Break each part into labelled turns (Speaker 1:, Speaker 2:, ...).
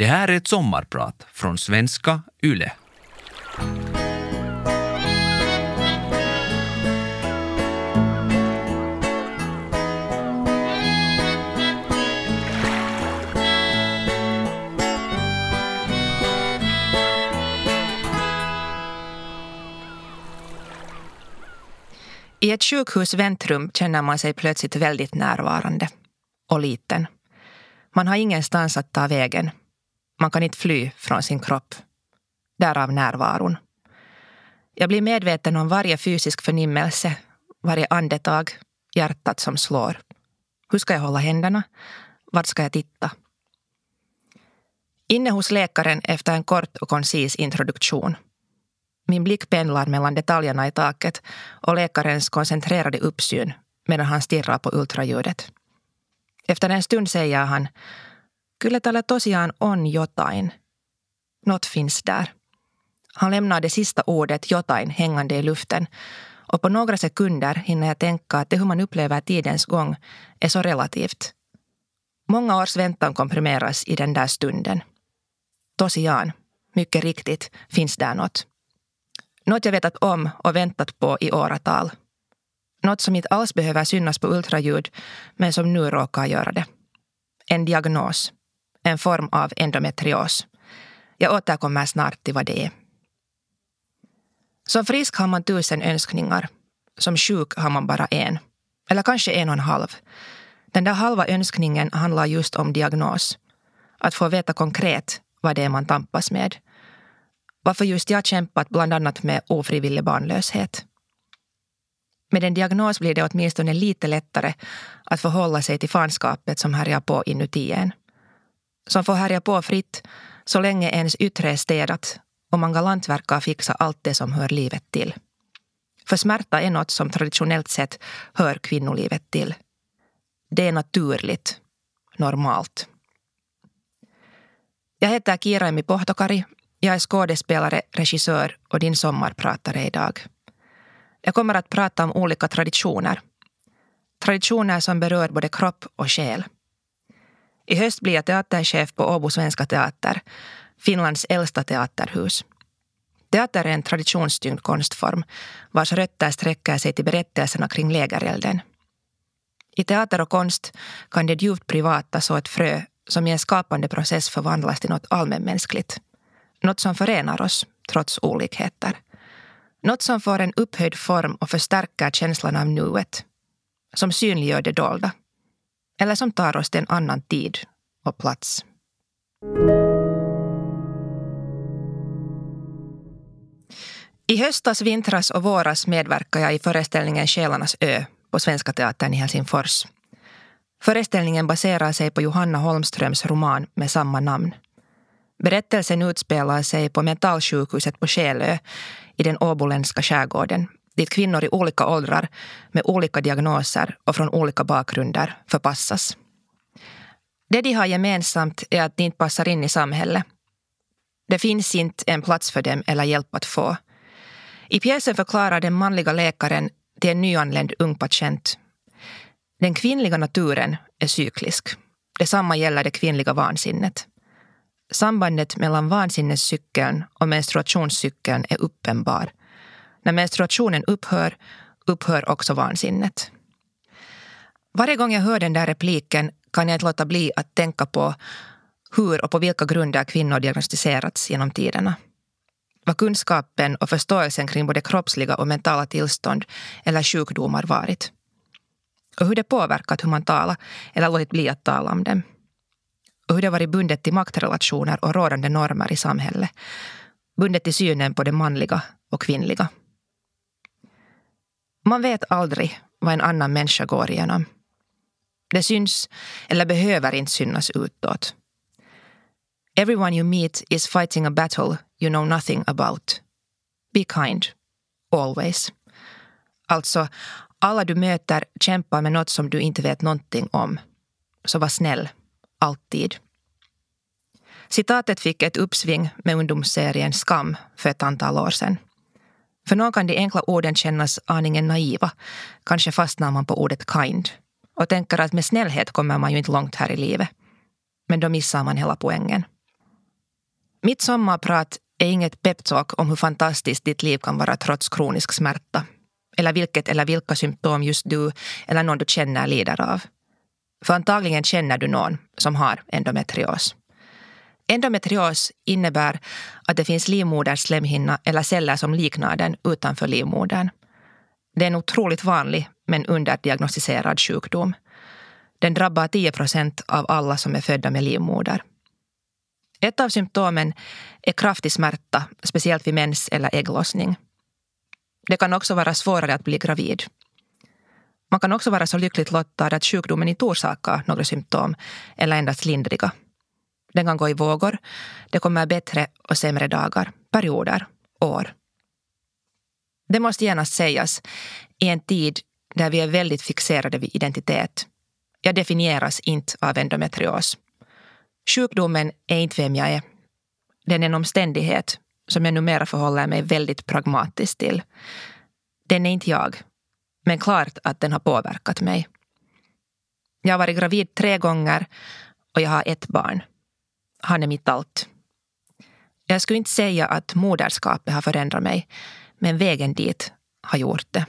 Speaker 1: Det här är ett sommarprat från svenska YLE.
Speaker 2: I ett sjukhus väntrum känner man sig plötsligt väldigt närvarande. Och liten. Man har ingenstans att ta vägen. Man kan inte fly från sin kropp. Därav närvaron. Jag blir medveten om varje fysisk förnimmelse, varje andetag, hjärtat som slår. Hur ska jag hålla händerna? Vart ska jag titta? Inne hos läkaren efter en kort och koncis introduktion. Min blick pendlar mellan detaljerna i taket och läkarens koncentrerade uppsyn medan han stirrar på ultraljudet. Efter en stund säger han Kyllä täällä tosiaan on jotain. Något finns där. Han lämnar det sista ordet jotain hängande i luften och på några sekunder hinner jag tänka att det hur man upplever tidens gång är så relativt. Många års väntan komprimeras i den där stunden. Tosiaan, mycket riktigt, finns där något. Något jag vetat om och väntat på i åratal. Något som inte alls behöver synas på ultraljud, men som nu råkar göra det. En diagnos. En form av endometrios. Jag återkommer snart till vad det är. Som frisk har man tusen önskningar. Som sjuk har man bara en. Eller kanske en och en halv. Den där halva önskningen handlar just om diagnos. Att få veta konkret vad det är man tampas med. Varför just jag kämpat bland annat med ofrivillig barnlöshet. Med en diagnos blir det åtminstone lite lättare att förhålla sig till fanskapet som härjar på inuti en. Som får härja på fritt så länge ens yttre är städat och man galant verkar fixa allt det som hör livet till. För smärta är något som traditionellt sett hör kvinnolivet till. Det är naturligt, normalt. Jag heter Kirami Pohtokari. Jag är skådespelare, regissör och din sommarpratare idag. Jag kommer att prata om olika traditioner. Traditioner som berör både kropp och själ. I höst blir jag teaterchef på Åbo Svenska Teater, Finlands äldsta teaterhus. Teater är en traditionstyngd konstform vars rötter sträcker sig till berättelserna kring lägerelden. I teater och konst kan det djupt privata så ett frö som i en skapande process förvandlas till något allmänmänskligt. Något som förenar oss, trots olikheter. Något som får en upphöjd form och förstärker känslan av nuet. Som synliggör det dolda. Eller som tar oss till en annan tid och plats. I höstas, vintras och våras medverkade jag i föreställningen Själarnas ö på Svenska Teatern i Helsingfors. Föreställningen baserar sig på Johanna Holmströms roman med samma namn. Berättelsen utspelar sig på mentalsjukhuset på Själö i den åboländska skärgården dit kvinnor i olika åldrar med olika diagnoser och från olika bakgrunder förpassas. Det de har gemensamt är att de inte passar in i samhället. Det finns inte en plats för dem eller hjälp att få. I pjäsen förklarar den manliga läkaren till en nyanländ ung patient. Den kvinnliga naturen är cyklisk. Detsamma gäller det kvinnliga vansinnet. Sambandet mellan vansinnescykeln och menstruationscykeln är uppenbar. När menstruationen upphör, upphör också vansinnet. Varje gång jag hör den där repliken kan jag inte låta bli att tänka på hur och på vilka grunder kvinnor diagnostiserats genom tiderna. Vad kunskapen och förståelsen kring både kroppsliga och mentala tillstånd eller sjukdomar varit. Och hur det påverkat hur man talar eller låtit bli att tala om dem och hur det varit bundet till maktrelationer och rådande normer i samhället. Bundet till synen på det manliga och kvinnliga. Man vet aldrig vad en annan människa går igenom. Det syns, eller behöver inte synas utåt. Everyone you meet is fighting a battle you know nothing about. Be kind. Always. Alltså, alla du möter kämpar med något som du inte vet någonting om. Så var snäll alltid. Citatet fick ett uppsving med ungdomsserien Skam för ett antal år sedan. För någon kan de enkla orden kännas aningen naiva. Kanske fastnar man på ordet kind och tänker att med snällhet kommer man ju inte långt här i livet. Men då missar man hela poängen. Mitt sommarprat är inget peptalk om hur fantastiskt ditt liv kan vara trots kronisk smärta. Eller vilket eller vilka symptom just du eller någon du känner lider av. För antagligen känner du någon som har endometrios. Endometrios innebär att det finns livmoderslemhinna eller celler som liknar den utanför livmodern. Det är en otroligt vanlig men underdiagnostiserad sjukdom. Den drabbar 10 procent av alla som är födda med livmoder. Ett av symptomen är kraftig smärta, speciellt vid mens eller ägglossning. Det kan också vara svårare att bli gravid. Man kan också vara så lyckligt lottad att sjukdomen inte orsakar några symptom eller endast lindriga. Den kan gå i vågor. Det kommer bättre och sämre dagar, perioder, år. Det måste genast sägas i en tid där vi är väldigt fixerade vid identitet. Jag definieras inte av endometrios. Sjukdomen är inte vem jag är. Den är en omständighet som jag numera förhåller mig väldigt pragmatiskt till. Den är inte jag, men klart att den har påverkat mig. Jag har varit gravid tre gånger och jag har ett barn. Han är mitt allt. Jag skulle inte säga att moderskapet har förändrat mig, men vägen dit har gjort det.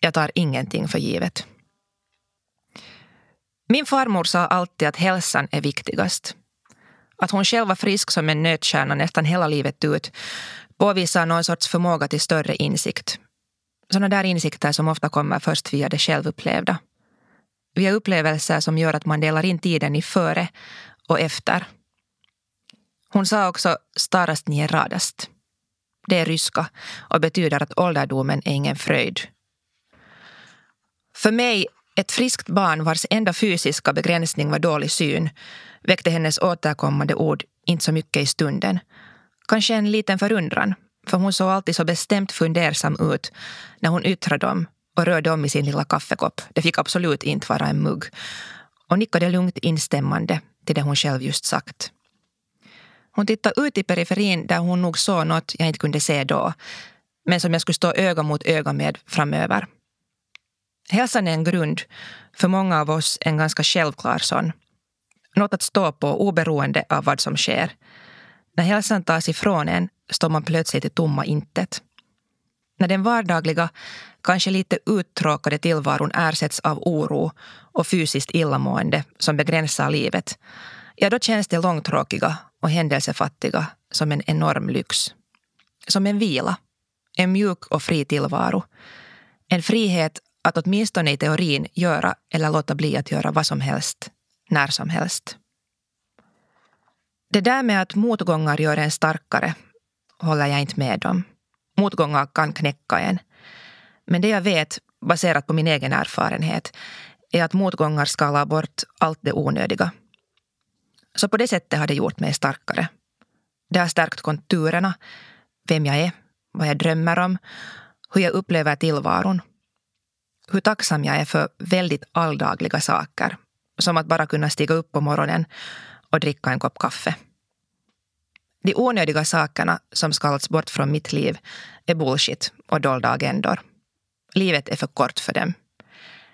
Speaker 2: Jag tar ingenting för givet. Min farmor sa alltid att hälsan är viktigast. Att hon själv var frisk som en nötkärna nästan hela livet ut påvisar någon sorts förmåga till större insikt. Sådana där insikter som ofta kommer först via det självupplevda. Via upplevelser som gör att man delar in tiden i före och efter. Hon sa också starast ni är radast. Det är ryska och betyder att ålderdomen är ingen fröjd. För mig ett friskt barn vars enda fysiska begränsning var dålig syn väckte hennes återkommande ord inte så mycket i stunden. Kanske en liten förundran, för hon såg alltid så bestämt fundersam ut när hon yttrade dem och rörde om i sin lilla kaffekopp. Det fick absolut inte vara en mugg. Och nickade lugnt instämmande till det hon själv just sagt. Hon tittade ut i periferin där hon nog såg något jag inte kunde se då, men som jag skulle stå öga mot öga med framöver. Hälsan är en grund, för många av oss en ganska självklar sån. Något att stå på oberoende av vad som sker. När hälsan tas ifrån en står man plötsligt i tomma intet. När den vardagliga, kanske lite uttråkade tillvaron ersätts av oro och fysiskt illamående som begränsar livet, ja då känns det långtråkiga och händelsefattiga som en enorm lyx. Som en vila, en mjuk och fri tillvaro. En frihet att åtminstone i teorin göra eller låta bli att göra vad som helst, när som helst. Det där med att motgångar gör en starkare håller jag inte med om. Motgångar kan knäcka en. Men det jag vet, baserat på min egen erfarenhet, är att motgångar skalar bort allt det onödiga. Så på det sättet har det gjort mig starkare. Det har stärkt konturerna, vem jag är, vad jag drömmer om, hur jag upplever tillvaron hur tacksam jag är för väldigt alldagliga saker. Som att bara kunna stiga upp på morgonen och dricka en kopp kaffe. De onödiga sakerna som skalats bort från mitt liv är bullshit och dolda agendor. Livet är för kort för dem.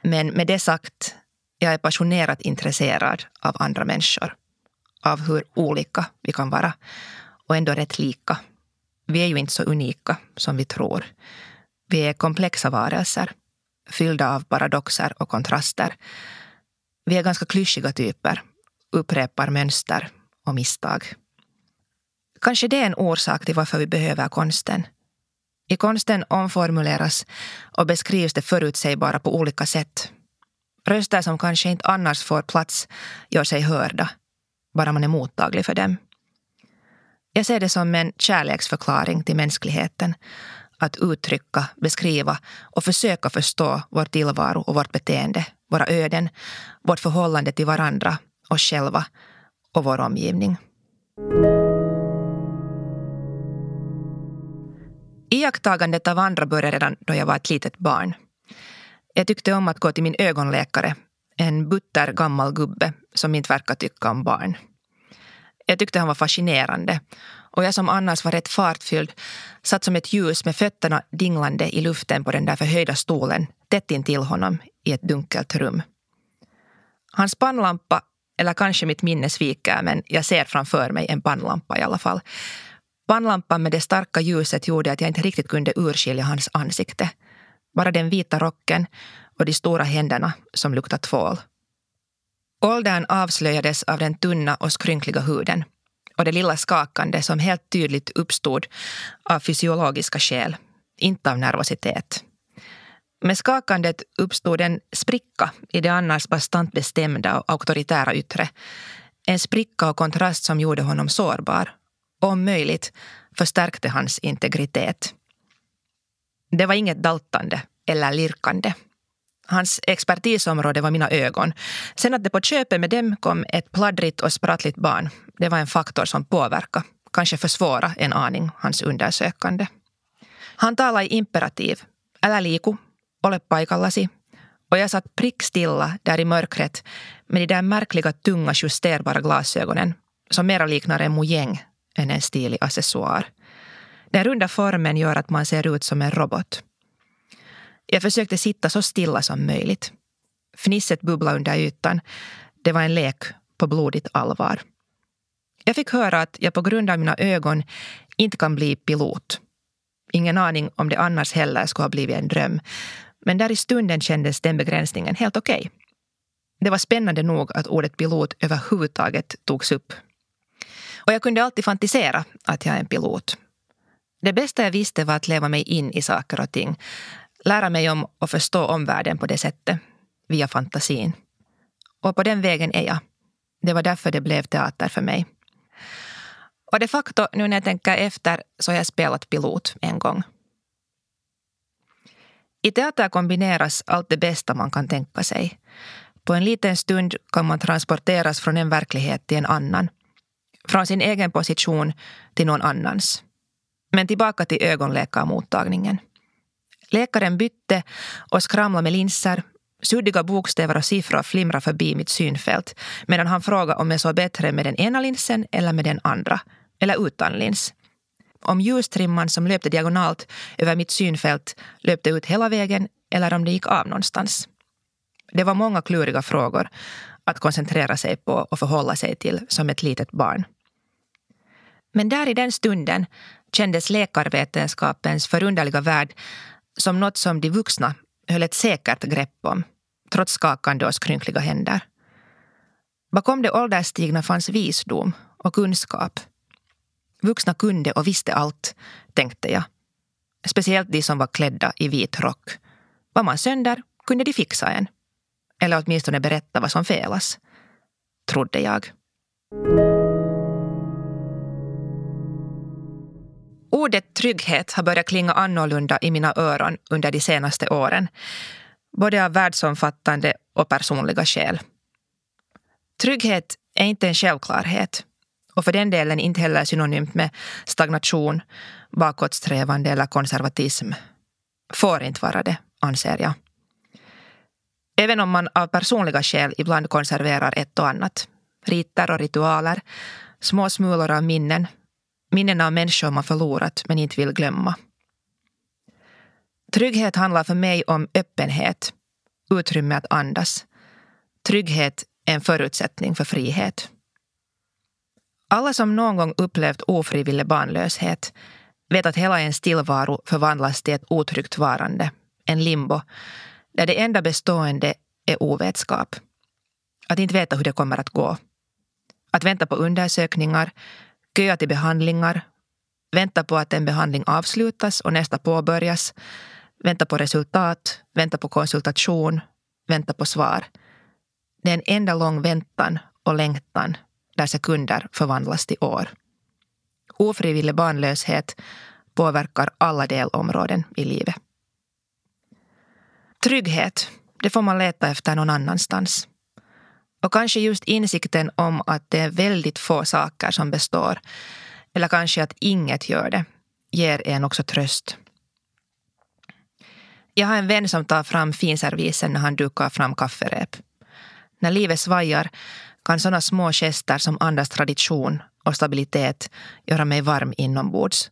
Speaker 2: Men med det sagt, jag är passionerat intresserad av andra människor. Av hur olika vi kan vara och ändå rätt lika. Vi är ju inte så unika som vi tror. Vi är komplexa varelser fyllda av paradoxer och kontraster. Vi är ganska klyschiga typer, upprepar mönster och misstag. Kanske det är en orsak till varför vi behöver konsten. I konsten omformuleras och beskrivs det förutsägbara på olika sätt. Röster som kanske inte annars får plats gör sig hörda, bara man är mottaglig för dem. Jag ser det som en kärleksförklaring till mänskligheten att uttrycka, beskriva och försöka förstå vår tillvaro och vårt beteende, våra öden, vårt förhållande till varandra, oss själva och vår omgivning. Iakttagandet av andra började redan då jag var ett litet barn. Jag tyckte om att gå till min ögonläkare, en butter gammal gubbe som inte verkar tycka om barn. Jag tyckte han var fascinerande och jag som annars var rätt fartfylld satt som ett ljus med fötterna dinglande i luften på den där förhöjda stolen tätt intill honom i ett dunkelt rum. Hans pannlampa, Eller kanske mitt minne sviker, men jag ser framför mig en pannlampa i alla fall. Pannlampan med det starka ljuset gjorde att jag inte riktigt kunde urskilja hans ansikte. Bara den vita rocken och de stora händerna som luktade tvål. Åldern avslöjades av den tunna och skrynkliga huden och det lilla skakande som helt tydligt uppstod av fysiologiska skäl, inte av nervositet. Med skakandet uppstod en spricka i det annars bastant bestämda och auktoritära yttre. En spricka och kontrast som gjorde honom sårbar. Och om möjligt förstärkte hans integritet. Det var inget daltande eller lirkande. Hans expertisområde var mina ögon. Sen att det på köpet med dem kom ett pladdrigt och sprattligt barn, det var en faktor som påverkade, kanske försvåra en aning, hans undersökande. Han talade i imperativ, eller liku, ole paikallasi. Och jag satt prickstilla där i mörkret med de där märkliga tunga justerbara glasögonen som mera liknar en mojäng än en stilig accessoar. Den runda formen gör att man ser ut som en robot. Jag försökte sitta så stilla som möjligt. Fnisset bubblade under ytan. Det var en lek på blodigt allvar. Jag fick höra att jag på grund av mina ögon inte kan bli pilot. Ingen aning om det annars heller skulle ha blivit en dröm. Men där i stunden kändes den begränsningen helt okej. Okay. Det var spännande nog att ordet pilot överhuvudtaget togs upp. Och jag kunde alltid fantisera att jag är en pilot. Det bästa jag visste var att leva mig in i saker och ting. Lära mig om och förstå omvärlden på det sättet, via fantasin. Och på den vägen är jag. Det var därför det blev teater för mig. Och de facto, nu när jag tänker efter, så har jag spelat pilot en gång. I teater kombineras allt det bästa man kan tänka sig. På en liten stund kan man transporteras från en verklighet till en annan. Från sin egen position till någon annans. Men tillbaka till ögonläkarmottagningen. Läkaren bytte och skramlade med linser. Suddiga bokstäver och siffror flimrade förbi mitt synfält medan han frågade om jag såg bättre med den ena linsen eller med den andra, eller utan lins. Om ljustrimman som löpte diagonalt över mitt synfält löpte ut hela vägen eller om det gick av någonstans. Det var många kluriga frågor att koncentrera sig på och förhålla sig till som ett litet barn. Men där i den stunden kändes läkarvetenskapens förunderliga värld som något som de vuxna höll ett säkert grepp om, trots skakande och skrynkliga händer. Bakom det ålderstigna fanns visdom och kunskap. Vuxna kunde och visste allt, tänkte jag. Speciellt de som var klädda i vit rock. Var man sönder kunde de fixa en. Eller åtminstone berätta vad som felas. Trodde jag. Ordet trygghet har börjat klinga annorlunda i mina öron under de senaste åren. Både av världsomfattande och personliga skäl. Trygghet är inte en självklarhet och för den delen inte heller synonymt med stagnation, bakåtsträvande eller konservatism. Får inte vara det, anser jag. Även om man av personliga skäl ibland konserverar ett och annat. Riter och ritualer, små smulor av minnen Minnen av människor man förlorat men inte vill glömma. Trygghet handlar för mig om öppenhet, utrymme att andas. Trygghet är en förutsättning för frihet. Alla som någon gång upplevt ofrivillig barnlöshet vet att hela ens tillvaro förvandlas till ett otryggt varande, en limbo, där det enda bestående är ovetskap. Att inte veta hur det kommer att gå. Att vänta på undersökningar, köa till behandlingar, vänta på att en behandling avslutas och nästa påbörjas, vänta på resultat, vänta på konsultation, vänta på svar. Det är en enda lång väntan och längtan där sekunder förvandlas till år. Ofrivillig barnlöshet påverkar alla delområden i livet. Trygghet, det får man leta efter någon annanstans. Och kanske just insikten om att det är väldigt få saker som består, eller kanske att inget gör det, ger en också tröst. Jag har en vän som tar fram finservisen när han dukar fram kafferep. När livet svajar kan sådana små gester som andas tradition och stabilitet göra mig varm inombords.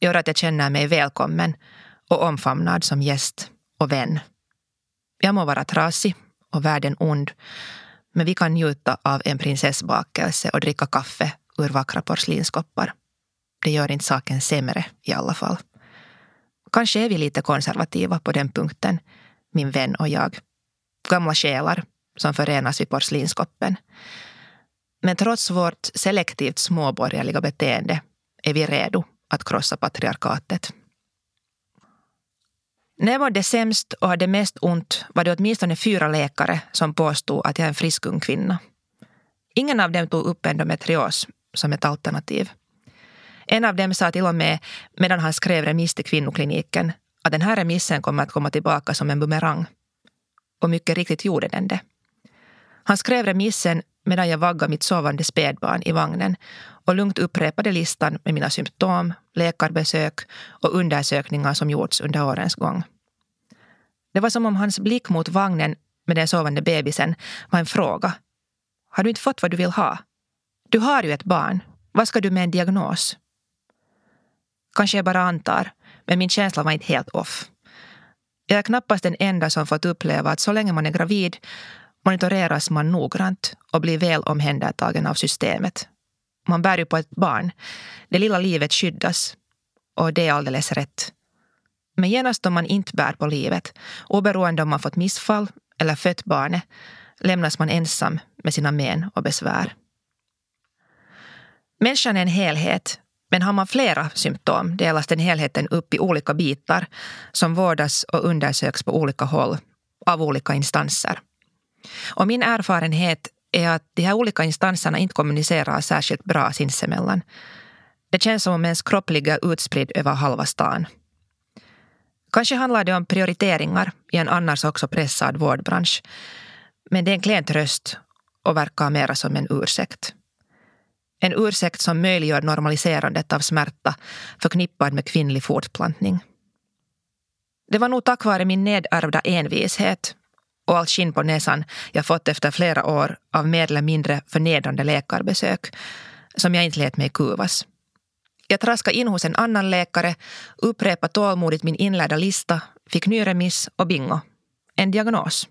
Speaker 2: Göra att jag känner mig välkommen och omfamnad som gäst och vän. Jag må vara trasig och världen ond men vi kan njuta av en prinsessbakelse och dricka kaffe ur vackra porslinskoppar. Det gör inte saken sämre i alla fall. Kanske är vi lite konservativa på den punkten, min vän och jag. Gamla själar som förenas vid porslinskoppen. Men trots vårt selektivt småborgerliga beteende är vi redo att krossa patriarkatet. När jag mådde sämst och hade mest ont var det åtminstone fyra läkare som påstod att jag är en frisk ung kvinna. Ingen av dem tog upp endometrios som ett alternativ. En av dem sa till och med, medan han skrev remiss till kvinnokliniken, att den här remissen kommer att komma tillbaka som en bumerang. Och mycket riktigt gjorde den det. Han skrev remissen medan jag vaggade mitt sovande spädbarn i vagnen och lugnt upprepade listan med mina symptom, läkarbesök och undersökningar som gjorts under årens gång. Det var som om hans blick mot vagnen med den sovande bebisen var en fråga. Har du inte fått vad du vill ha? Du har ju ett barn. Vad ska du med en diagnos? Kanske jag bara antar, men min känsla var inte helt off. Jag är knappast den enda som fått uppleva att så länge man är gravid monitoreras man noggrant och blir väl omhändertagen av systemet. Man bär ju på ett barn. Det lilla livet skyddas. Och det är alldeles rätt. Men genast om man inte bär på livet, oberoende om man fått missfall eller fött barnet, lämnas man ensam med sina men och besvär. Människan är en helhet, men har man flera symptom delas den helheten upp i olika bitar som vårdas och undersöks på olika håll av olika instanser. Och min erfarenhet är att de här olika instanserna inte kommunicerar särskilt bra sinsemellan. Det känns som om ens kropp ligger utspridd över halva stan. Kanske handlar det om prioriteringar i en annars också pressad vårdbransch. Men det är en klen tröst och verkar mera som en ursäkt. En ursäkt som möjliggör normaliserandet av smärta förknippad med kvinnlig fortplantning. Det var nog tack vare min nedärvda envishet och allt skinn på näsan jag fått efter flera år av mer eller mindre förnedrande läkarbesök som jag inte lät mig kuvas. Jag traskade in hos en annan läkare, upprepade tålmodigt min inlärda lista, fick ny remiss och bingo. En diagnos.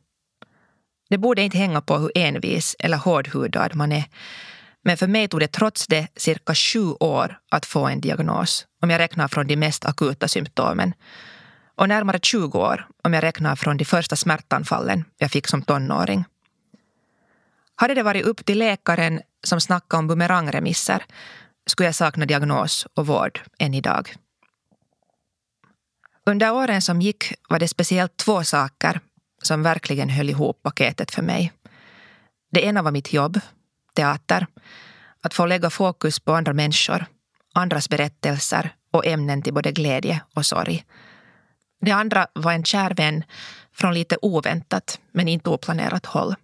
Speaker 2: Det borde inte hänga på hur envis eller hårdhudad man är. Men för mig tog det trots det cirka sju år att få en diagnos om jag räknar från de mest akuta symptomen och närmare 20 år om jag räknar från de första smärtanfallen jag fick som tonåring. Hade det varit upp till läkaren som snackade om bumerangremisser skulle jag sakna diagnos och vård än idag. Under åren som gick var det speciellt två saker som verkligen höll ihop paketet för mig. Det ena var mitt jobb, teater. Att få lägga fokus på andra människor, andras berättelser och ämnen till både glädje och sorg. Det andra var en kär vän från lite oväntat men inte oplanerat håll.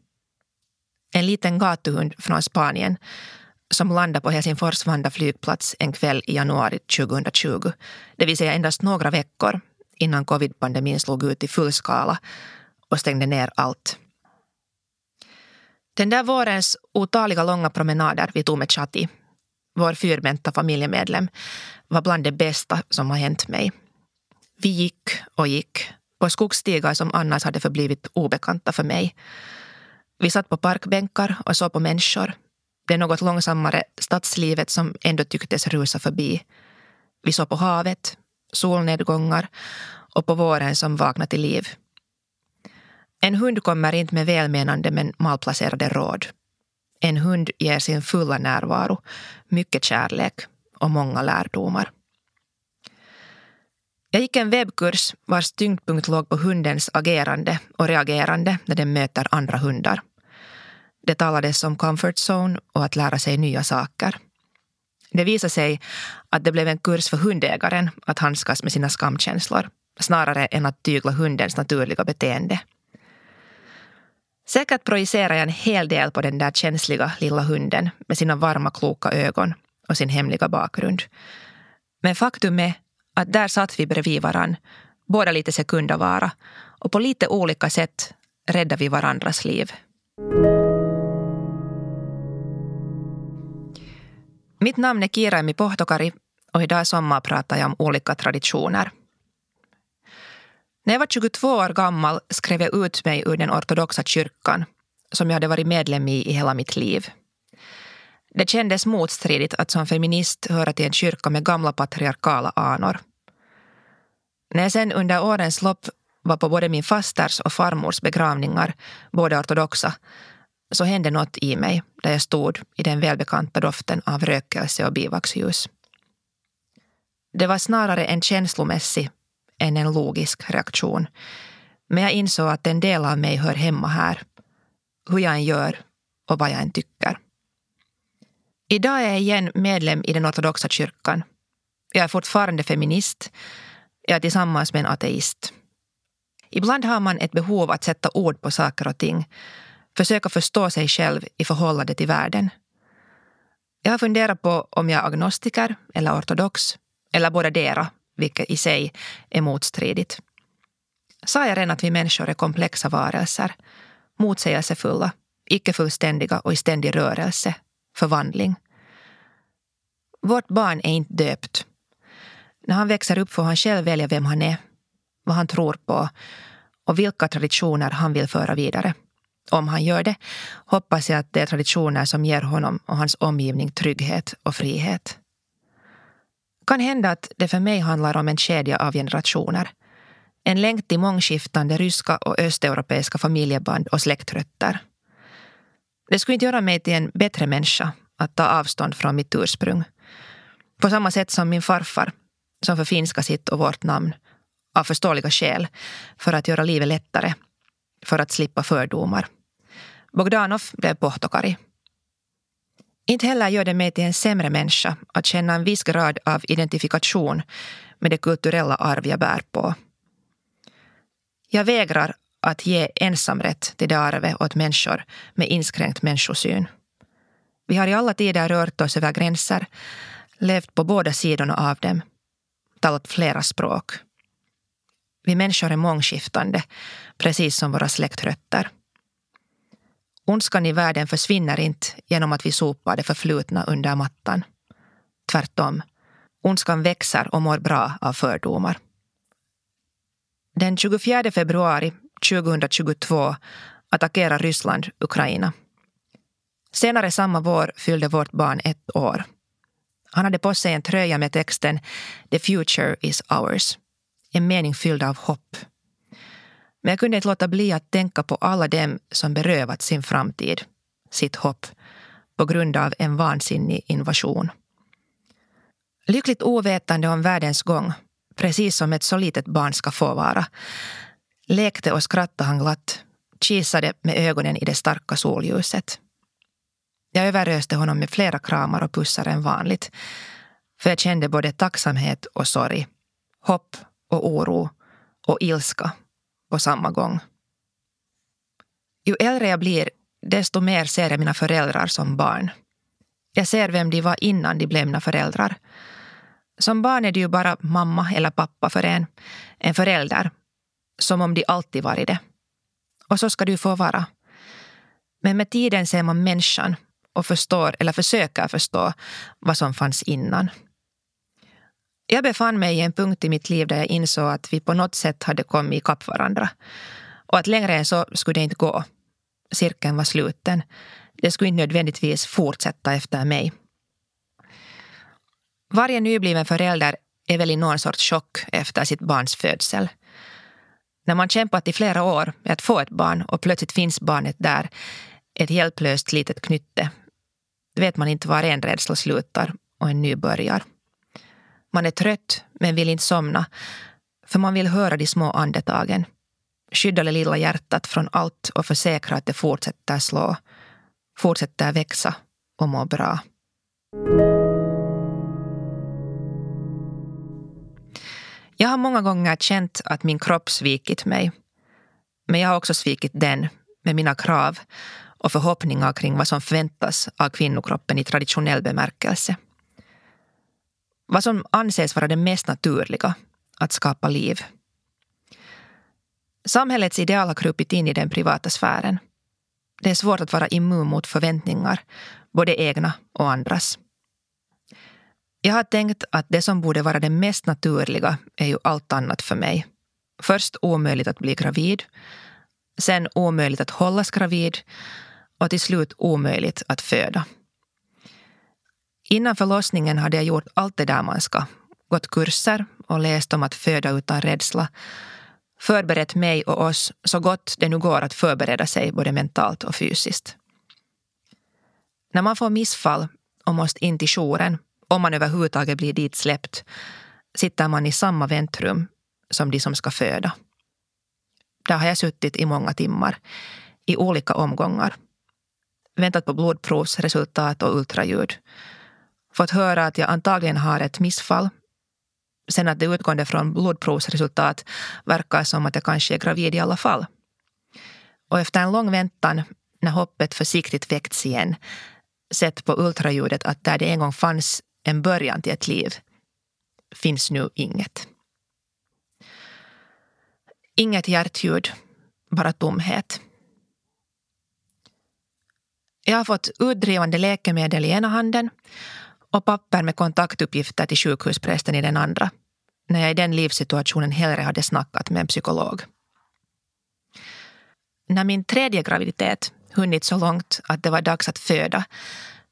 Speaker 2: En liten gatuhund från Spanien som landade på Helsingfors Vanda flygplats en kväll i januari 2020. Det vill säga endast några veckor innan covid-pandemin slog ut i full skala och stängde ner allt. Den där vårens otaliga långa promenader vi tog med Chati, vår fyrbenta familjemedlem, var bland det bästa som har hänt mig. Vi gick och gick på skogsstigar som annars hade förblivit obekanta för mig. Vi satt på parkbänkar och såg på människor. Det något långsammare stadslivet som ändå tycktes rusa förbi. Vi såg på havet, solnedgångar och på våren som vaknade till liv. En hund kommer inte med välmenande men malplacerade råd. En hund ger sin fulla närvaro, mycket kärlek och många lärdomar. Jag gick en webbkurs vars tyngdpunkt låg på hundens agerande och reagerande när den möter andra hundar. Det talades om comfort zone och att lära sig nya saker. Det visade sig att det blev en kurs för hundägaren att handskas med sina skamkänslor snarare än att tygla hundens naturliga beteende. Säkert projicerar jag en hel del på den där känsliga lilla hunden med sina varma kloka ögon och sin hemliga bakgrund. Men faktum är att där satt vi bredvid varann, båda lite sekundavara och på lite olika sätt räddade vi varandras liv. Mitt namn är Kirami Pohtokari och idag sommarpratar jag om olika traditioner. När jag var 22 år gammal skrev jag ut mig ur den ortodoxa kyrkan som jag hade varit medlem i i hela mitt liv. Det kändes motstridigt att som feminist höra till en kyrka med gamla patriarkala anor. När jag sen under årens lopp var på både min fasters och farmors begravningar, både ortodoxa, så hände något i mig där jag stod i den välbekanta doften av rökelse och bivaxljus. Det var snarare en känslomässig än en logisk reaktion. Men jag insåg att en del av mig hör hemma här. Hur jag än gör och vad jag än tycker. Idag är jag igen medlem i den ortodoxa kyrkan. Jag är fortfarande feminist. Jag är tillsammans med en ateist. Ibland har man ett behov att sätta ord på saker och ting. Försöka förstå sig själv i förhållande till världen. Jag har funderat på om jag är agnostiker eller ortodox. Eller båda dera, vilket i sig är motstridigt. Sa jag redan att vi människor är komplexa varelser? Motsägelsefulla, icke fullständiga och i ständig rörelse, förvandling. Vårt barn är inte döpt. När han växer upp får han själv välja vem han är, vad han tror på och vilka traditioner han vill föra vidare. Om han gör det hoppas jag att det är traditioner som ger honom och hans omgivning trygghet och frihet. Kan hända att det för mig handlar om en kedja av generationer. En länk till mångskiftande ryska och östeuropeiska familjeband och släktrötter. Det skulle inte göra mig till en bättre människa att ta avstånd från mitt ursprung. På samma sätt som min farfar, som förfinskade sitt och vårt namn av förståeliga skäl för att göra livet lättare, för att slippa fördomar. Bogdanov blev Pohtokari. Inte heller gör det mig till en sämre människa att känna en viss grad av identifikation med det kulturella arv jag bär på. Jag vägrar att ge ensamrätt till det arvet åt människor med inskränkt människosyn. Vi har i alla tider rört oss över gränser, levt på båda sidorna av dem, talat flera språk. Vi människor är mångskiftande, precis som våra släktrötter. Ondskan i världen försvinner inte genom att vi sopar det förflutna under mattan. Tvärtom. Ondskan växer och mår bra av fördomar. Den 24 februari 2022 attackerar Ryssland Ukraina. Senare samma vår fyllde vårt barn ett år. Han hade på sig en tröja med texten “The future is ours”. En mening fylld av hopp. Men jag kunde inte låta bli att tänka på alla dem som berövat sin framtid, sitt hopp, på grund av en vansinnig invasion. Lyckligt ovetande om världens gång, precis som ett så litet barn ska få vara, lekte och skrattade han glatt, kisade med ögonen i det starka solljuset. Jag överöste honom med flera kramar och pussar än vanligt, för jag kände både tacksamhet och sorg, hopp och oro och ilska på samma gång. Ju äldre jag blir, desto mer ser jag mina föräldrar som barn. Jag ser vem de var innan de blev mina föräldrar. Som barn är det ju bara mamma eller pappa för en. En förälder. Som om de alltid varit det. Och så ska du få vara. Men med tiden ser man människan och förstår, eller försöker förstå, vad som fanns innan. Jag befann mig i en punkt i mitt liv där jag insåg att vi på något sätt hade kommit ikapp varandra. Och att längre än så skulle det inte gå. Cirkeln var sluten. Det skulle inte nödvändigtvis fortsätta efter mig. Varje nybliven förälder är väl i någon sorts chock efter sitt barns födsel. När man kämpat i flera år med att få ett barn och plötsligt finns barnet där, ett hjälplöst litet knytte, vet man inte var en rädsla slutar och en ny börjar. Man är trött men vill inte somna för man vill höra de små andetagen. Skydda det lilla hjärtat från allt och försäkra att det fortsätter slå, fortsätter växa och må bra. Jag har många gånger känt att min kropp svikit mig. Men jag har också svikit den med mina krav och förhoppningar kring vad som förväntas av kvinnokroppen i traditionell bemärkelse. Vad som anses vara det mest naturliga, att skapa liv. Samhällets ideal har krupit in i den privata sfären. Det är svårt att vara immun mot förväntningar, både egna och andras. Jag har tänkt att det som borde vara det mest naturliga är ju allt annat för mig. Först omöjligt att bli gravid. sen omöjligt att hållas gravid och till slut omöjligt att föda. Innan förlossningen hade jag gjort allt det där man ska. Gått kurser och läst om att föda utan rädsla. Förberett mig och oss så gott det nu går att förbereda sig både mentalt och fysiskt. När man får missfall och måste in till jouren, om man överhuvudtaget blir dit släppt, sitter man i samma väntrum som de som ska föda. Där har jag suttit i många timmar, i olika omgångar. Väntat på blodprovsresultat och ultraljud. Fått höra att jag antagligen har ett missfall. Sen att det utgående från blodprovsresultat verkar som att jag kanske är gravid i alla fall. Och efter en lång väntan, när hoppet försiktigt väckts igen, sett på ultraljudet att där det en gång fanns en början till ett liv, finns nu inget. Inget hjärtljud, bara tomhet. Jag har fått utdrivande läkemedel i ena handen och papper med kontaktuppgifter till sjukhusprästen i den andra när jag i den livssituationen hellre hade snackat med en psykolog. När min tredje graviditet hunnit så långt att det var dags att föda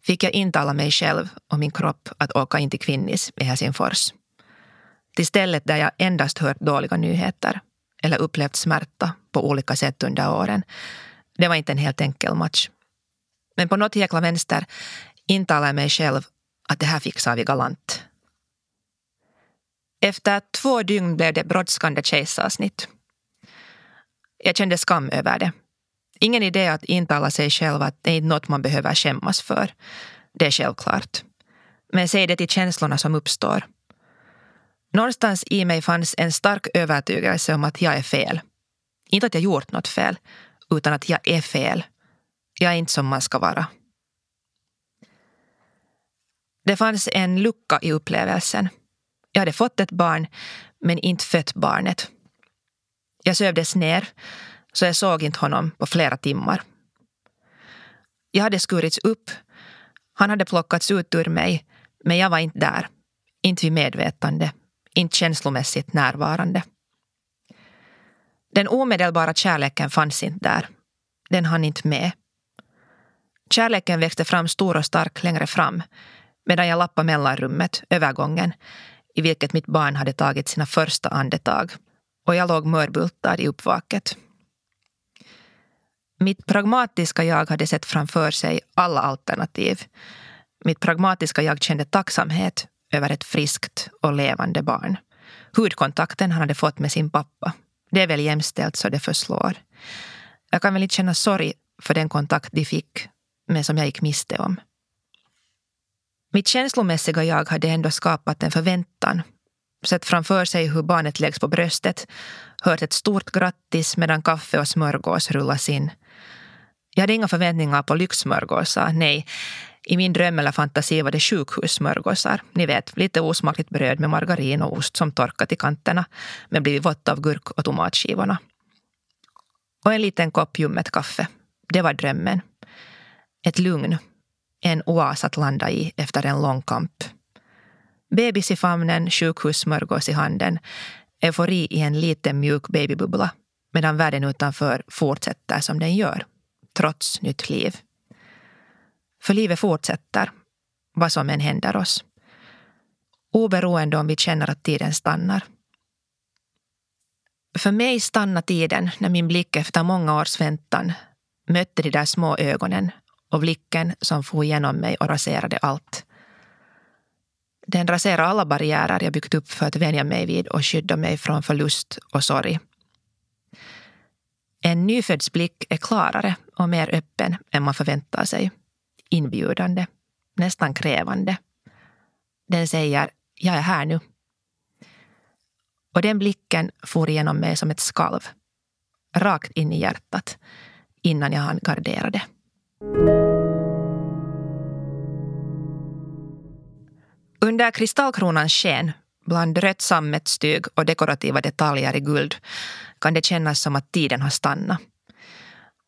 Speaker 2: fick jag intala mig själv och min kropp att åka in till Kvinnis i Helsingfors. Till stället där jag endast hört dåliga nyheter eller upplevt smärta på olika sätt under åren. Det var inte en helt enkel match. Men på något jäkla vänster intalade jag mig själv att det här fixar vi galant. Efter två dygn blev det brådskande kejsarsnitt. Jag kände skam över det. Ingen idé att intala sig själv att det är något man behöver skämmas för. Det är självklart. Men säg det till känslorna som uppstår. Någonstans i mig fanns en stark övertygelse om att jag är fel. Inte att jag gjort något fel, utan att jag är fel. Jag är inte som man ska vara. Det fanns en lucka i upplevelsen. Jag hade fått ett barn, men inte fött barnet. Jag sövdes ner, så jag såg inte honom på flera timmar. Jag hade skurits upp. Han hade plockats ut ur mig, men jag var inte där. Inte vid medvetande, inte känslomässigt närvarande. Den omedelbara kärleken fanns inte där. Den hann inte med. Kärleken växte fram stor och stark längre fram medan jag lappade mellanrummet, övergången, i vilket mitt barn hade tagit sina första andetag och jag låg mörbultad i uppvaket. Mitt pragmatiska jag hade sett framför sig alla alternativ. Mitt pragmatiska jag kände tacksamhet över ett friskt och levande barn. Hudkontakten han hade fått med sin pappa. Det är väl jämställt så det förslår. Jag kan väl inte känna sorg för den kontakt de fick, men som jag gick miste om. Mitt känslomässiga jag hade ändå skapat en förväntan. Sett framför sig hur barnet läggs på bröstet, hört ett stort grattis medan kaffe och smörgås rullas in. Jag hade inga förväntningar på lyxsmörgåsar, nej. I min dröm eller fantasi var det sjukhussmörgåsar. Ni vet, lite osmakligt bröd med margarin och ost som torkat i kanterna men blivit vått av gurk och tomatskivorna. Och en liten kopp ljummet kaffe. Det var drömmen. Ett lugn. En oas att landa i efter en lång kamp. Bebis i famnen, sjukhussmörgås i handen. Eufori i en liten mjuk babybubbla medan världen utanför fortsätter som den gör trots nytt liv. För livet fortsätter, vad som än händer oss. Oberoende om vi känner att tiden stannar. För mig stannade tiden när min blick efter många års väntan mötte de där små ögonen och blicken som for genom mig och raserade allt. Den raserade alla barriärer jag byggt upp för att vänja mig vid och skydda mig från förlust och sorg. En nyfödds blick är klarare och mer öppen än man förväntar sig. Inbjudande, nästan krävande. Den säger jag är här nu. Och den blicken for igenom mig som ett skalv. Rakt in i hjärtat innan jag hann gardera det. Under kristallkronans sken, bland rött sammetstyg och dekorativa detaljer i guld, kan det kännas som att tiden har stannat.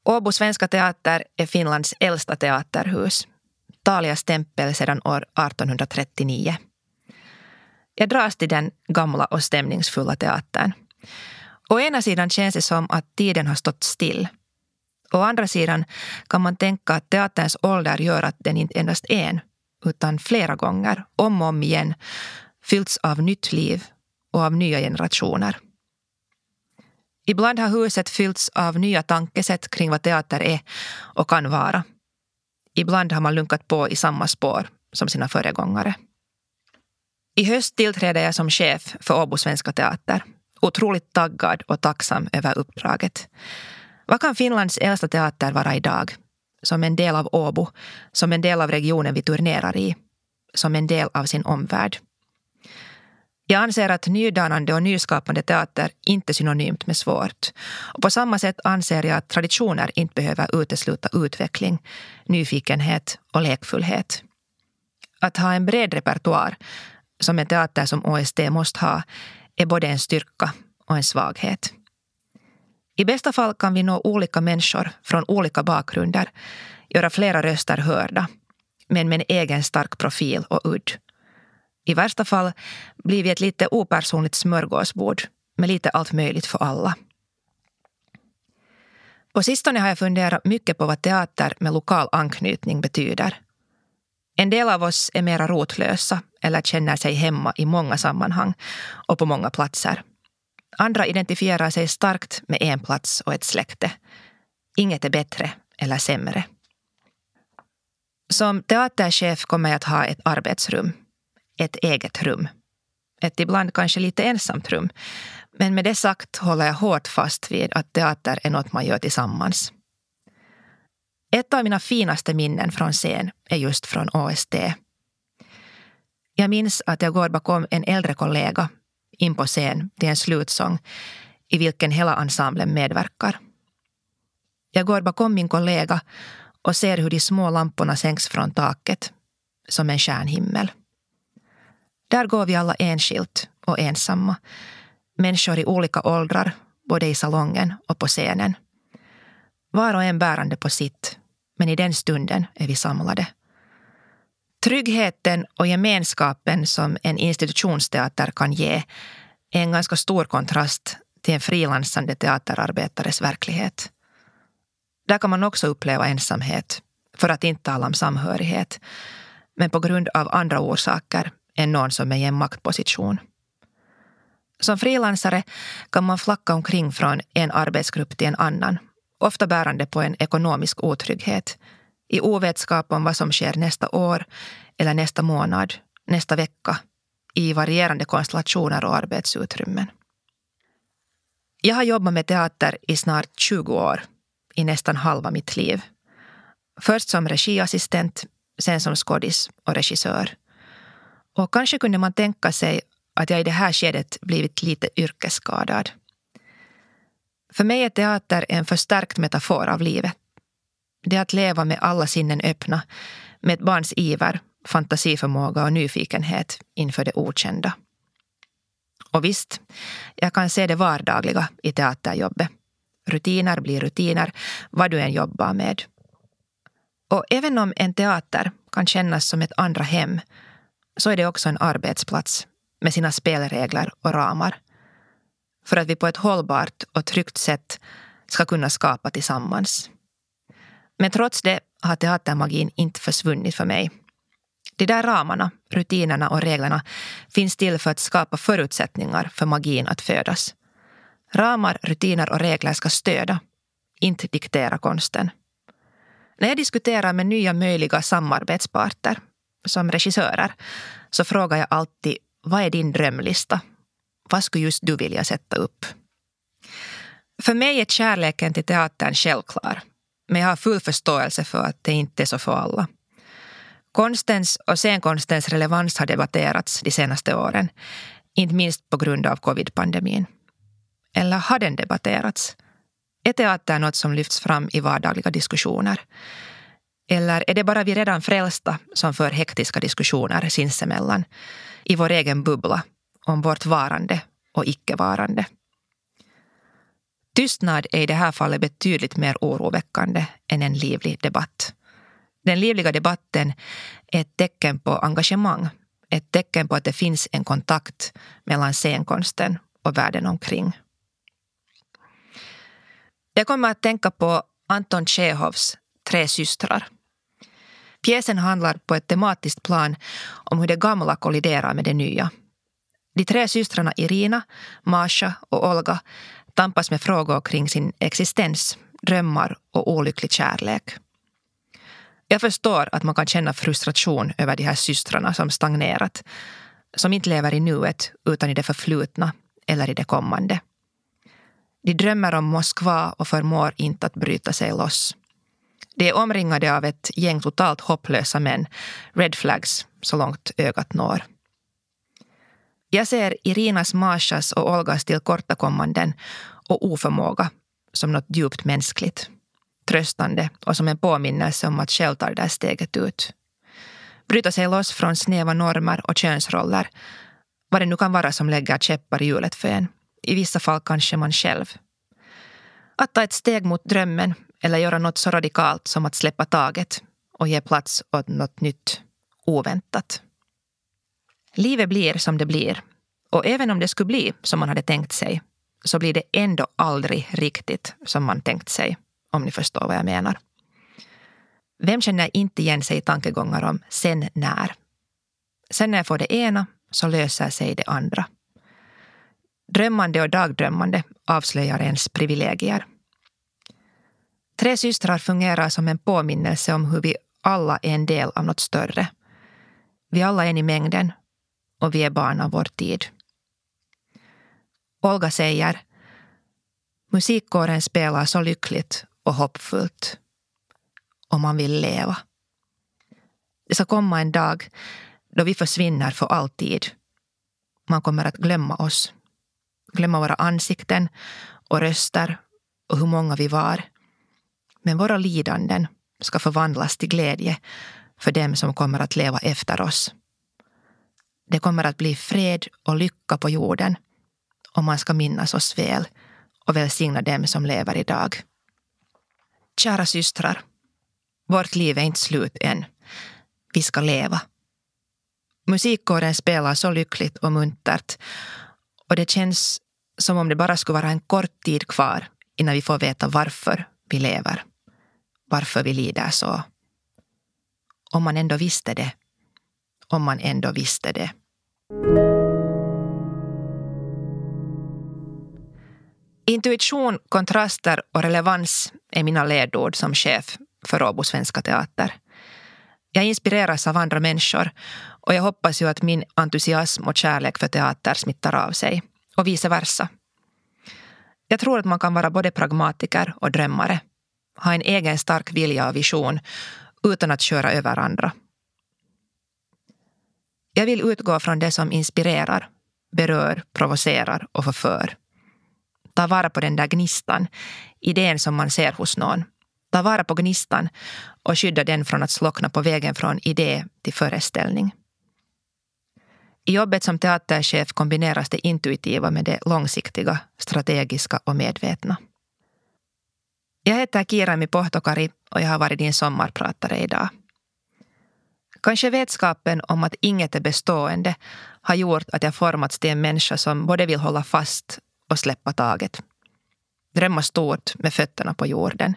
Speaker 2: Åbo Svenska Teater är Finlands äldsta teaterhus. Talias stämpel sedan år 1839. Jag dras till den gamla och stämningsfulla teatern. Å ena sidan känns det som att tiden har stått still. Å andra sidan kan man tänka att teaterns ålder gör att den inte endast en, utan flera gånger, om och om igen, fyllts av nytt liv och av nya generationer. Ibland har huset fyllts av nya tankesätt kring vad teater är och kan vara. Ibland har man lunkat på i samma spår som sina föregångare. I höst tillträder jag som chef för Åbo Svenska Teater. Otroligt taggad och tacksam över uppdraget. Vad kan Finlands äldsta teater vara idag? Som en del av Åbo, som en del av regionen vi turnerar i, som en del av sin omvärld. Jag anser att nydanande och nyskapande teater inte är synonymt med svårt. Och på samma sätt anser jag att traditioner inte behöver utesluta utveckling, nyfikenhet och lekfullhet. Att ha en bred repertoar, som en teater som OST måste ha, är både en styrka och en svaghet. I bästa fall kan vi nå olika människor från olika bakgrunder, göra flera röster hörda, men med en egen stark profil och udd. I värsta fall blir vi ett lite opersonligt smörgåsbord med lite allt möjligt för alla. På sistone har jag funderat mycket på vad teater med lokal anknytning betyder. En del av oss är mera rotlösa eller känner sig hemma i många sammanhang och på många platser. Andra identifierar sig starkt med en plats och ett släkte. Inget är bättre eller sämre. Som teaterchef kommer jag att ha ett arbetsrum. Ett eget rum. Ett ibland kanske lite ensamt rum. Men med det sagt håller jag hårt fast vid att teater är något man gör tillsammans. Ett av mina finaste minnen från scen är just från OST. Jag minns att jag går bakom en äldre kollega in på scen till en slutsång i vilken hela ensemblen medverkar. Jag går bakom min kollega och ser hur de små lamporna sänks från taket som en stjärnhimmel. Där går vi alla enskilt och ensamma. Människor i olika åldrar, både i salongen och på scenen. Var och en bärande på sitt, men i den stunden är vi samlade. Tryggheten och gemenskapen som en institutionsteater kan ge är en ganska stor kontrast till en frilansande teaterarbetares verklighet. Där kan man också uppleva ensamhet, för att inte tala om samhörighet, men på grund av andra orsaker än någon som är i en maktposition. Som frilansare kan man flacka omkring från en arbetsgrupp till en annan, ofta bärande på en ekonomisk otrygghet i ovetskap om vad som sker nästa år eller nästa månad, nästa vecka i varierande konstellationer och arbetsutrymmen. Jag har jobbat med teater i snart 20 år, i nästan halva mitt liv. Först som regiassistent, sen som skådis och regissör. Och kanske kunde man tänka sig att jag i det här skedet blivit lite yrkesskadad. För mig är teater en förstärkt metafor av livet. Det är att leva med alla sinnen öppna, med ett barns iver, fantasiförmåga och nyfikenhet inför det okända. Och visst, jag kan se det vardagliga i teaterjobbet. Rutiner blir rutiner, vad du än jobbar med. Och även om en teater kan kännas som ett andra hem så är det också en arbetsplats med sina spelregler och ramar. För att vi på ett hållbart och tryggt sätt ska kunna skapa tillsammans. Men trots det har teatermagin inte försvunnit för mig. De där ramarna, rutinerna och reglerna finns till för att skapa förutsättningar för magin att födas. Ramar, rutiner och regler ska stödja, inte diktera konsten. När jag diskuterar med nya möjliga samarbetsparter, som regissörer, så frågar jag alltid vad är din drömlista? Vad skulle just du vilja sätta upp? För mig är kärleken till teatern självklar. Men jag har full förståelse för att det inte är så för alla. Konstens och scenkonstens relevans har debatterats de senaste åren. Inte minst på grund av covid-pandemin. Eller har den debatterats? Är teater något som lyfts fram i vardagliga diskussioner? Eller är det bara vi redan frälsta som för hektiska diskussioner sinsemellan i vår egen bubbla om vårt varande och icke-varande? Tystnad är i det här fallet betydligt mer oroväckande än en livlig debatt. Den livliga debatten är ett tecken på engagemang, ett tecken på att det finns en kontakt mellan scenkonsten och världen omkring. Jag kommer att tänka på Anton Tjechovs Tre systrar. Pjäsen handlar på ett tematiskt plan om hur det gamla kolliderar med det nya. De tre systrarna Irina, Masha och Olga tampas med frågor kring sin existens, drömmar och olycklig kärlek. Jag förstår att man kan känna frustration över de här systrarna som stagnerat, som inte lever i nuet utan i det förflutna eller i det kommande. De drömmer om Moskva och förmår inte att bryta sig loss. De är omringade av ett gäng totalt hopplösa män, red flags, så långt ögat når. Jag ser Irinas, Mashas och Olgas tillkortakommanden och oförmåga som något djupt mänskligt, tröstande och som en påminnelse om att själv ta det där steget ut. Bryta sig loss från snäva normer och könsroller, vad det nu kan vara som lägger käppar i hjulet för en. I vissa fall kanske man själv. Att ta ett steg mot drömmen eller göra något så radikalt som att släppa taget och ge plats åt något nytt, oväntat. Livet blir som det blir. Och även om det skulle bli som man hade tänkt sig så blir det ändå aldrig riktigt som man tänkt sig, om ni förstår vad jag menar. Vem känner inte igen sig i tankegångar om sen när? Sen när jag får det ena så löser sig det andra. Drömmande och dagdrömmande avslöjar ens privilegier. Tre systrar fungerar som en påminnelse om hur vi alla är en del av något större. Vi alla är en i mängden och vi är barn av vår tid. Olga säger Musikkåren spelar så lyckligt och hoppfullt. Och man vill leva. Det ska komma en dag då vi försvinner för alltid. Man kommer att glömma oss. Glömma våra ansikten och röster och hur många vi var. Men våra lidanden ska förvandlas till glädje för dem som kommer att leva efter oss. Det kommer att bli fred och lycka på jorden om man ska minnas oss väl och välsigna dem som lever idag. Kära systrar, vårt liv är inte slut än. Vi ska leva. Musikkåren spelar så lyckligt och muntert och det känns som om det bara skulle vara en kort tid kvar innan vi får veta varför vi lever. Varför vi lider så. Om man ändå visste det. Om man ändå visste det. Intuition, kontraster och relevans är mina ledord som chef för Åbo Svenska Teater. Jag inspireras av andra människor och jag hoppas ju att min entusiasm och kärlek för teater smittar av sig och vice versa. Jag tror att man kan vara både pragmatiker och drömmare, ha en egen stark vilja och vision utan att köra över andra. Jag vill utgå från det som inspirerar, berör, provocerar och förför. Ta vara på den där gnistan, idén som man ser hos någon. Ta vara på gnistan och skydda den från att slockna på vägen från idé till föreställning. I jobbet som teaterchef kombineras det intuitiva med det långsiktiga, strategiska och medvetna. Jag heter Kirami Pohtokari och jag har varit din sommarpratare idag. Kanske vetskapen om att inget är bestående har gjort att jag formats till en människa som både vill hålla fast och släppa taget. Drömma stort med fötterna på jorden.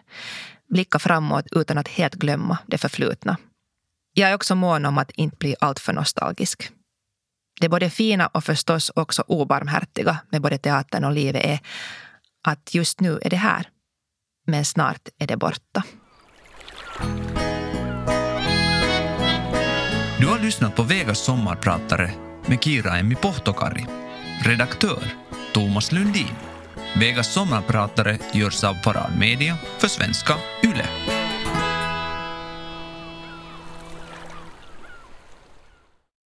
Speaker 2: Blicka framåt utan att helt glömma det förflutna. Jag är också mån om att inte bli alltför nostalgisk. Det både fina och förstås också obarmhärtiga med både teatern och livet är att just nu är det här. Men snart är det borta.
Speaker 1: Du har lyssnat på Vegas sommarpratare med Kira Emmi Pohtokari. Redaktör Thomas Lundin. Vegas sommarpratare görs av Parad Media för svenska YLE.